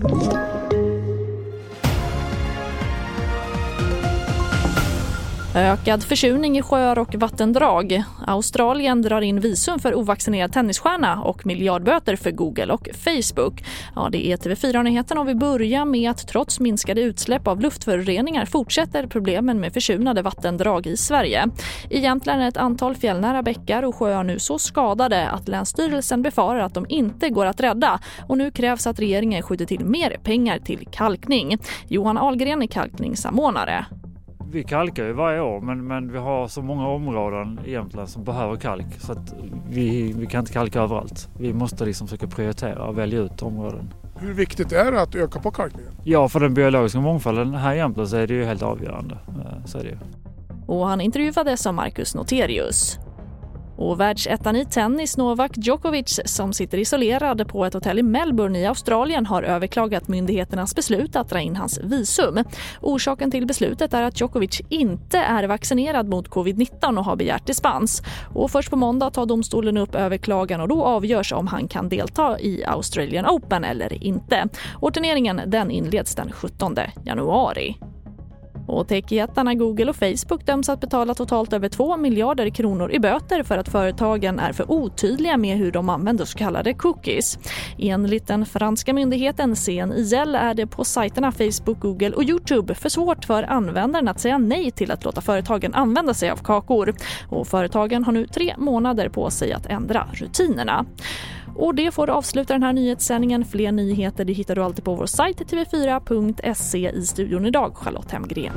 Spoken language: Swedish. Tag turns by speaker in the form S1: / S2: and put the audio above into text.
S1: Thank you. Ökad försurning i sjöar och vattendrag. Australien drar in visum för ovaccinerad tennisstjärna och miljardböter för Google och Facebook. Ja, det är TV4-nyheterna. och vi börjar med att trots minskade utsläpp av luftföroreningar fortsätter problemen med försurnade vattendrag i Sverige. Egentligen är ett antal fjällnära bäckar och sjöar nu så skadade att Länsstyrelsen befarar att de inte går att rädda och nu krävs att regeringen skjuter till mer pengar till kalkning. Johan Ahlgren är kalkningssamordnare
S2: vi kalkar ju varje år men, men vi har så många områden i Jämtland som behöver kalk så att vi, vi kan inte kalka överallt. Vi måste liksom försöka prioritera och välja ut områden.
S3: Hur viktigt är det att öka på kalkningen?
S2: Ja, för den biologiska mångfalden här i Jämtland så är det ju helt avgörande. Eh, så är det ju.
S1: Och han intervjuades av Marcus Noterius. Och världsettan i tennis Novak Djokovic som sitter isolerad på ett hotell i Melbourne i Australien har överklagat myndigheternas beslut att dra in hans visum. Orsaken till beslutet är att Djokovic inte är vaccinerad mot covid-19 och har begärt dispens. Och först på måndag tar domstolen upp överklagan och då avgörs om han kan delta i Australian Open eller inte. Och turneringen den inleds den 17 januari. Och techjättarna Google och Facebook döms att betala totalt över 2 miljarder kronor i böter för att företagen är för otydliga med hur de använder så kallade cookies. Enligt den franska myndigheten CNIL är det på sajterna Facebook, Google och Youtube för svårt för användaren att säga nej till att låta företagen använda sig av kakor. Och företagen har nu tre månader på sig att ändra rutinerna. Och det får avsluta den här nyhetssändningen. Fler nyheter det hittar du alltid på vår sajt tv4.se. I studion idag Charlotte Hemgren.